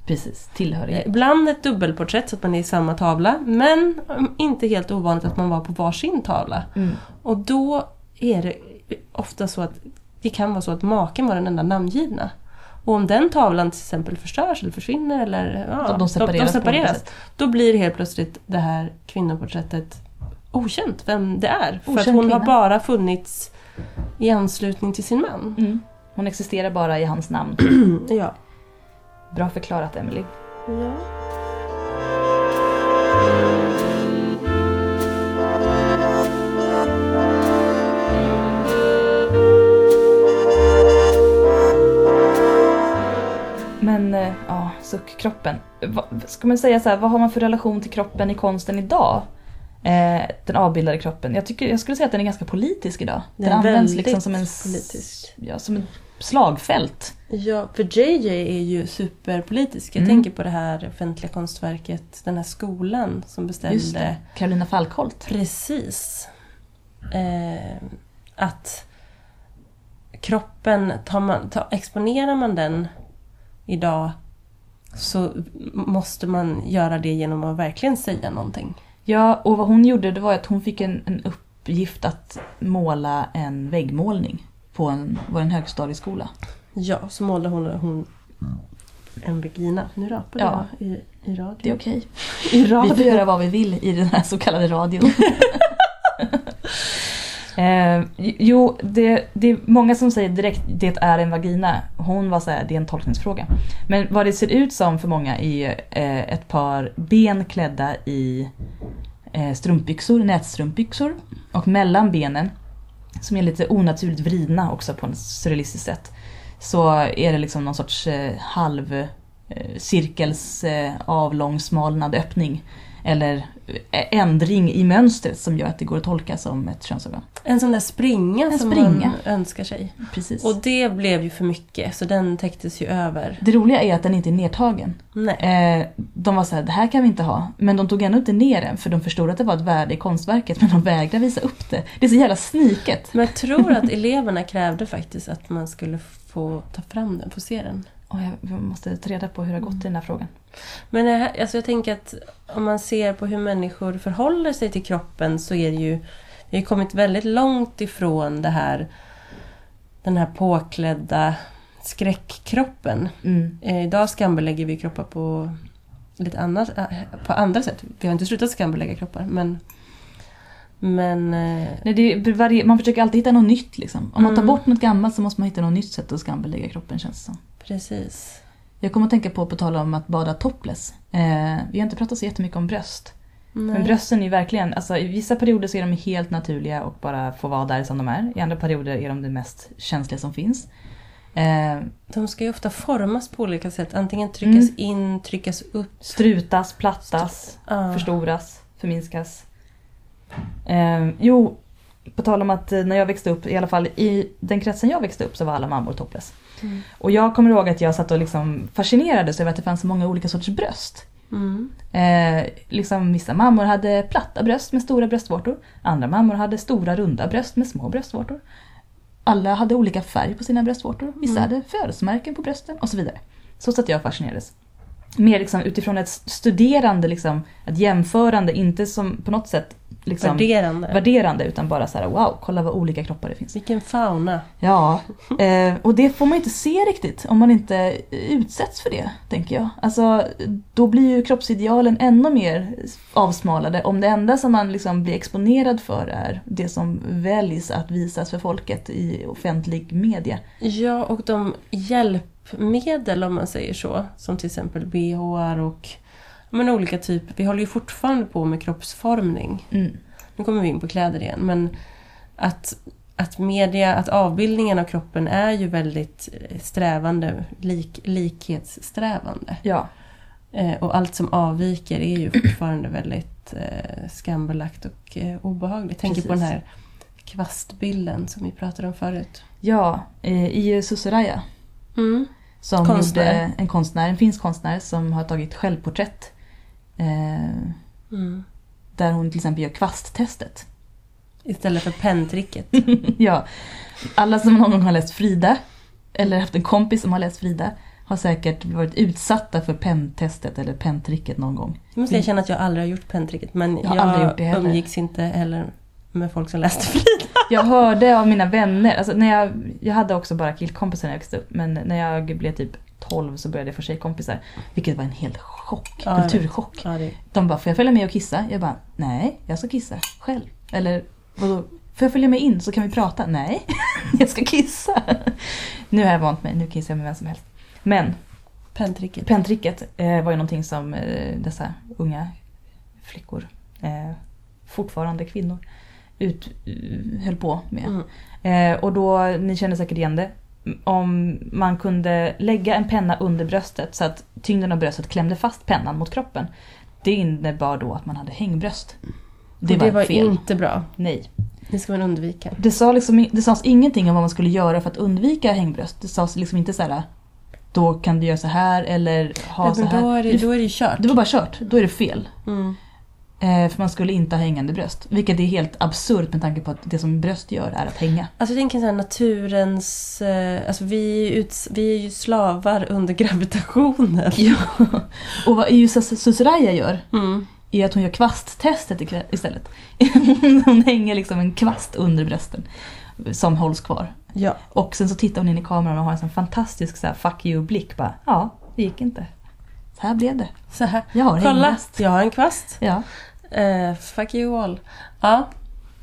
S1: Precis,
S2: Eh,
S1: tillhörighet.
S2: ibland ett dubbelporträtt så att man är i samma tavla. Men mm, inte helt ovanligt att man var på varsin tavla.
S1: Mm.
S2: Och då är det ofta så att det kan vara så att maken var den enda namngivna. Och om den tavlan till exempel förstörs eller försvinner eller ja,
S1: De, de separeras, på olika sätt.
S2: då blir helt plötsligt det här kvinnoporträttet okänt vem det är. För att hon har
S1: kvinna.
S2: bara funnits i anslutning till sin man.
S1: Mm. Hon existerar bara i hans namn.
S2: Ja.
S1: Bra förklarat Emily.
S2: ja.
S1: Men eh, ja, suckkroppen. Ska man säga så här, vad har man för relation till kroppen i konsten idag? Eh, den avbildade kroppen. Jag, tycker, jag skulle säga att den är ganska politisk idag. Den,
S2: Den
S1: används liksom som en,
S2: politisk.
S1: Ja, som ett slagfält.
S2: Ja, för JJ är ju superpolitisk. Jag
S1: Mm.
S2: tänker på det här offentliga konstverket, den här skolan som
S1: Just
S2: beställde
S1: det. Carolina Falkholt.
S2: Precis. Eh, att kroppen, tar man, tar, exponerar man den idag så måste man göra det genom att verkligen säga någonting.
S1: Ja, och vad hon gjorde det var att hon fick en, en uppgift att måla en väggmålning på en, var en högstadieskola.
S2: Ja, så målade hon, hon en vagina. Nu rapar
S1: Ja.
S2: jag i, i radio.
S1: Det är okej.
S2: I
S1: Vi får göra vad vi vill i den här så kallade radion. eh, jo, det, det är många som säger direkt det är en vagina. Hon var såhär, det är en tolkningsfråga. Men vad det ser ut som för många är eh, ett par ben klädda i eh, strumpbyxor, nätstrumpbyxor. Och mellan benen, som är lite onaturligt vridna också på ett surrealistiskt sätt, så är det liksom någon sorts eh, halv eh, cirkels eh, avlångsmalnad öppning. Eller eh, ändring i mönstret som gör att det går att tolka som ett könsorgan.
S2: En sån där springa
S1: En
S2: som
S1: springa.
S2: man önskar sig.
S1: Precis.
S2: Och det blev ju för mycket, så den täcktes ju över.
S1: det roliga är att den inte är nedtagen.
S2: Nej.
S1: Eh, de var så här, det här kan vi inte ha. Men de tog ändå inte ner den för de förstod att det var ett värde i konstverket men de vägrade visa upp det. Det är så jävla sniket.
S2: Men jag tror att eleverna krävde faktiskt att man skulle få ta fram den, få se den.
S1: Och jag måste ta reda på hur det har gått i den här frågan.
S2: Men alltså jag tänker att om man ser på hur människor förhåller sig till kroppen så är det ju... Vi har kommit väldigt långt ifrån det här den här påklädda skräckkroppen.
S1: Mm.
S2: Eh, idag skambelägger vi kroppar på lite annat, eh, på andra sätt. Vi har inte slutat skambelägga kroppar men... Men... Eh,
S1: Nej, varje, man försöker alltid hitta något nytt liksom. Om man tar
S2: Mm.
S1: bort något gammalt så måste man hitta något nytt sätt att skambelägga kroppen känns det som.
S2: precis.
S1: Jag kommer att tänka på, på tal om att bada topless. Eh, vi har inte pratat så jättemycket om bröst. Men
S2: Nej.
S1: brösten är ju verkligen, alltså i vissa perioder så är de helt naturliga och bara får vara där som de är. I andra perioder är de det mest känsliga som finns. Eh,
S2: De ska ju ofta formas på olika sätt. Antingen tryckas
S1: Mm.
S2: in, tryckas upp.
S1: strutas, plattas,
S2: Ja.
S1: förstoras, förminskas. Eh, jo, på tal om att eh, när jag växte upp, i alla fall i den kretsen jag växte upp så var alla mammor topless.
S2: Mm.
S1: Och jag kommer ihåg att jag satt och liksom fascinerades över att det fanns så många olika sorters bröst.
S2: Mm.
S1: Eh, liksom vissa mammor hade platta bröst med stora bröstvårtor. Andra mammor hade stora runda bröst med små bröstvårtor. Alla hade olika färg på sina bröstvårtor. Vissa
S2: Mm.
S1: hade födelsemärken på brösten och så vidare. Så satt jag och fascinerades. Mer liksom utifrån ett studerande, liksom, ett jämförande, inte som på något sätt liksom,
S2: Värderande.
S1: värderande utan bara så här: wow, kolla vad olika kroppar det finns.
S2: Vilken fauna.
S1: Ja, eh, och det får man inte se riktigt om man inte utsätts för det, tänker jag. Alltså, då blir ju kroppsidealen ännu mer avsmalade om det enda som man liksom blir exponerad för är det som väljs att visas för folket i offentlig media.
S2: Ja, och de hjälpmedel om man säger så, som till exempel BHR och men olika typer. Vi håller ju fortfarande på med kroppsformning.
S1: Mm.
S2: Nu kommer vi in på kläder igen. Men att, att media, att avbildningen av kroppen är ju väldigt eh, strävande, lik, likhetssträvande.
S1: Ja.
S2: Eh, och allt som avviker är ju fortfarande väldigt eh, skambelagt och eh, obehagligt. Tänker på den här kvastbilden som vi pratade om förut.
S1: Ja, eh, Io Susuraya.
S2: Mm.
S1: Som
S2: Konstnär.
S1: en konstnär, en finsk konstnär som har tagit självporträtt. Eh,
S2: Mm.
S1: där hon till exempel gör kvasttestet.
S2: Istället för penntricket.
S1: ja, alla som någon gång har läst Frida, eller haft en kompis som har läst Frida, har säkert varit utsatta för penntestet eller penntricket någon gång.
S2: Nu måste jag känna att jag aldrig har gjort penntricket. Men
S1: Jag
S2: jag,
S1: aldrig gjort det heller.
S2: umgicks inte heller med folk som läste Frida.
S1: Jag hörde av mina vänner, alltså när jag, jag hade också bara killkompisar när jag växte upp, men när jag blev typ 12 så började jag få tjejkompisar. Vilket var en hel chock,
S2: Ja,
S1: kulturchock.
S2: Ja, det,
S1: De bara, får jag följa med och kissa? Jag bara, nej, jag ska kissa själv. Eller, vadå, får jag följa med in så kan vi prata? Nej, jag ska kissa. Nu har jag vant mig, nu kissar jag med vem som helst. Men
S2: penntricket.
S1: penntricket eh, var ju någonting som eh, dessa unga flickor, eh, fortfarande kvinnor, ut, eh, höll på med.
S2: Mm.
S1: Eh, och då, ni känner säkert igen det, om man kunde lägga en penna under bröstet så att tyngden av bröstet klämde fast pennan mot kroppen. Det innebar då att man hade hängbröst. Det var,
S2: det var
S1: fel.
S2: inte bra.
S1: Nej.
S2: Det ska man undvika.
S1: Det, sa liksom, det sades ingenting om vad man skulle göra för att undvika hängbröst. Det sades liksom inte så här. då kan du göra så här eller ha
S2: Ja,
S1: så här.
S2: då, är det, då är det kört.
S1: Det var bara kört, då är det fel.
S2: Mm.
S1: Eh, för man skulle inte ha hängande bröst. Vilket är helt absurt med tanke på att det som bröst gör är att hänga.
S2: Alltså jag tänker så här, naturens... Eh, alltså vi är, ut, vi är ju slavar under gravitationen.
S1: Ja. Och vad Iusa Susuraya gör
S2: Mm.
S1: är att hon gör kvasttestet istället. hon hänger liksom en kvast under brösten som hålls kvar.
S2: Ja.
S1: Och sen så tittar hon in i kameran och har en sån fantastisk så här, fuck you-blick. Bara, ja, det gick inte. Så här blev det.
S2: Så här.
S1: Jag har
S2: Kolla,
S1: hängbröst.
S2: jag har en kvast.
S1: Ja,
S2: Eh, fuck you all. Ja.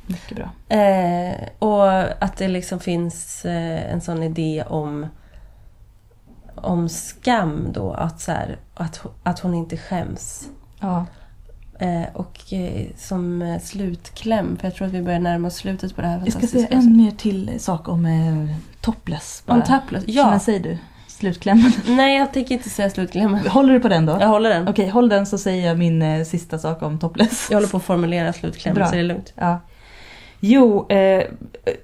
S1: mycket bra.
S2: Eh, och att det liksom finns eh, en sån idé om om skam då, att, så här, att, att hon inte skäms.
S1: Ja,
S2: Eh, och eh, som eh, slutkläm, för jag tror att vi börjar närma oss slutet på det här
S1: jag ska säga en mer till sak om eh, topless. bara.
S2: Om topless,
S1: Ja.
S2: ja.
S1: Men säg du, slutklämmen.
S2: Nej, jag tänker inte säga slutklämmen.
S1: Håller du på den då?
S2: Jag håller den.
S1: Okej, håll den så säger jag min eh, sista sak om topless.
S2: Jag håller på att formulera slutklämmen,
S1: Bra.
S2: så det är lugnt.
S1: Ja. Jo, eh,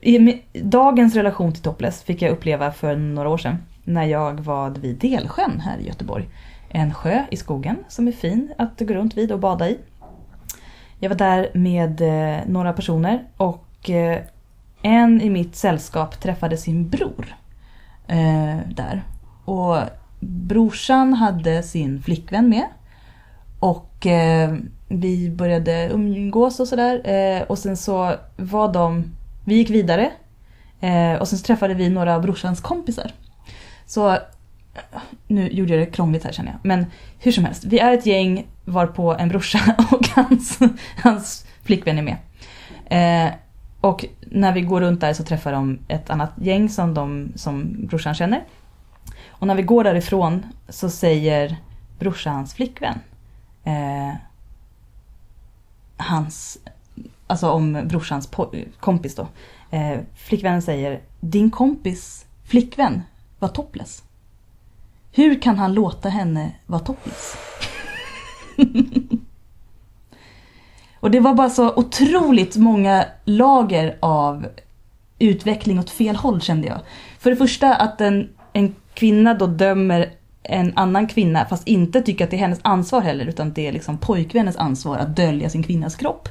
S1: i, dagens relation till topless fick jag uppleva för några år sedan. När jag var vid Delsjön här i Göteborg. En sjö i skogen som är fin att gå runt vid och bada i. Jag var där med eh, några personer och eh, en i mitt sällskap träffade sin bror eh, där. Och brorsan hade sin flickvän med. Och eh, vi började umgås och sådär. Eh, och sen så var de, vi gick vidare. Eh, och sen så träffade vi några av brorsans kompisar. Så, eh, nu gjorde jag det krångligt här känner jag. Men hur som helst, vi är ett gäng varpå en brorsa och hans, hans flickvän är med. Eh, och när vi går runt där så träffar de ett annat gäng som, de, som brorsan känner. Och när vi går därifrån så säger brorsans flickvän eh, hans, alltså om brorsans kompis då. Eh, flickvännen säger, din kompis flickvän var topless. Hur kan han låta henne vara topless? Och det var bara så otroligt många lager av utveckling åt fel håll kände jag. För det första att en, en kvinna då dömer en annan kvinna fast inte tycker att det är hennes ansvar heller utan det är liksom pojkvännens ansvar att dölja sin kvinnas kropp.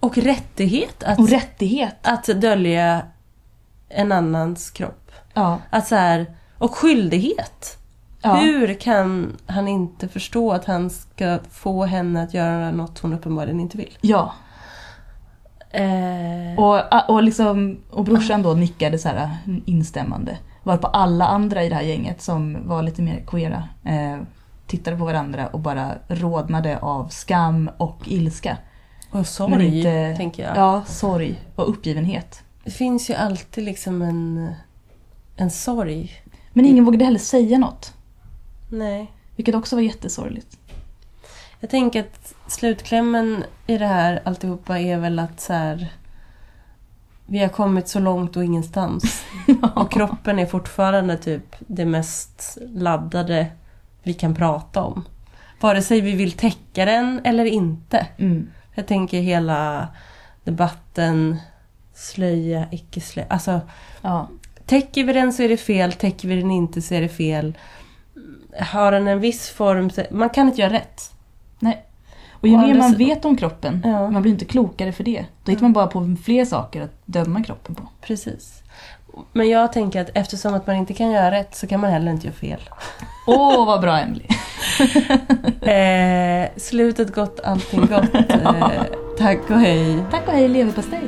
S2: Och rättighet att,
S1: Och rättighet.
S2: att dölja en annans kropp.
S1: Ja.
S2: Att så här, och skyldighet.
S1: ja.
S2: Hur kan han inte förstå att han ska få henne att göra något hon uppenbarligen inte vill?
S1: ja.
S2: Eh,
S1: Och, och, liksom, och brorsan då nickade så här instämmande. Varpå alla andra i det här gänget som var lite mer queera eh, tittade på varandra och bara rodnade av skam och ilska.
S2: och sorg,
S1: inte-
S2: tänker jag.
S1: Ja, sorg och uppgivenhet.
S2: Det finns ju alltid liksom en, en sorg.
S1: Men ingen vågade heller säga något.
S2: Nej.
S1: Vilket också var jättesorgligt.
S2: Jag tänker att slutklämmen i det här alltihopa är väl att så här, vi har kommit så långt och ingenstans. Och kroppen är fortfarande typ det mest laddade vi kan prata om. Vare sig vi vill täcka den eller inte.
S1: Mm.
S2: Jag tänker hela debatten slöja, icke slöja. Alltså,
S1: Ja.
S2: täcker vi den så är det fel, täcker vi den inte så är det fel. Har den en viss form så... Man kan inte göra rätt.
S1: Nej. Och ju mer man
S2: sidan-
S1: vet om kroppen,
S2: Ja.
S1: man blir inte klokare för det. Då hittar man bara på fler saker att döma kroppen på.
S2: Precis. Men jag tänker att eftersom att man inte kan göra rätt så kan man heller inte göra fel.
S1: Åh, vad bra Emily.
S2: Eh, slutet gott, allting gott. Eh, tack och hej.
S1: Tack och hej leverpastej.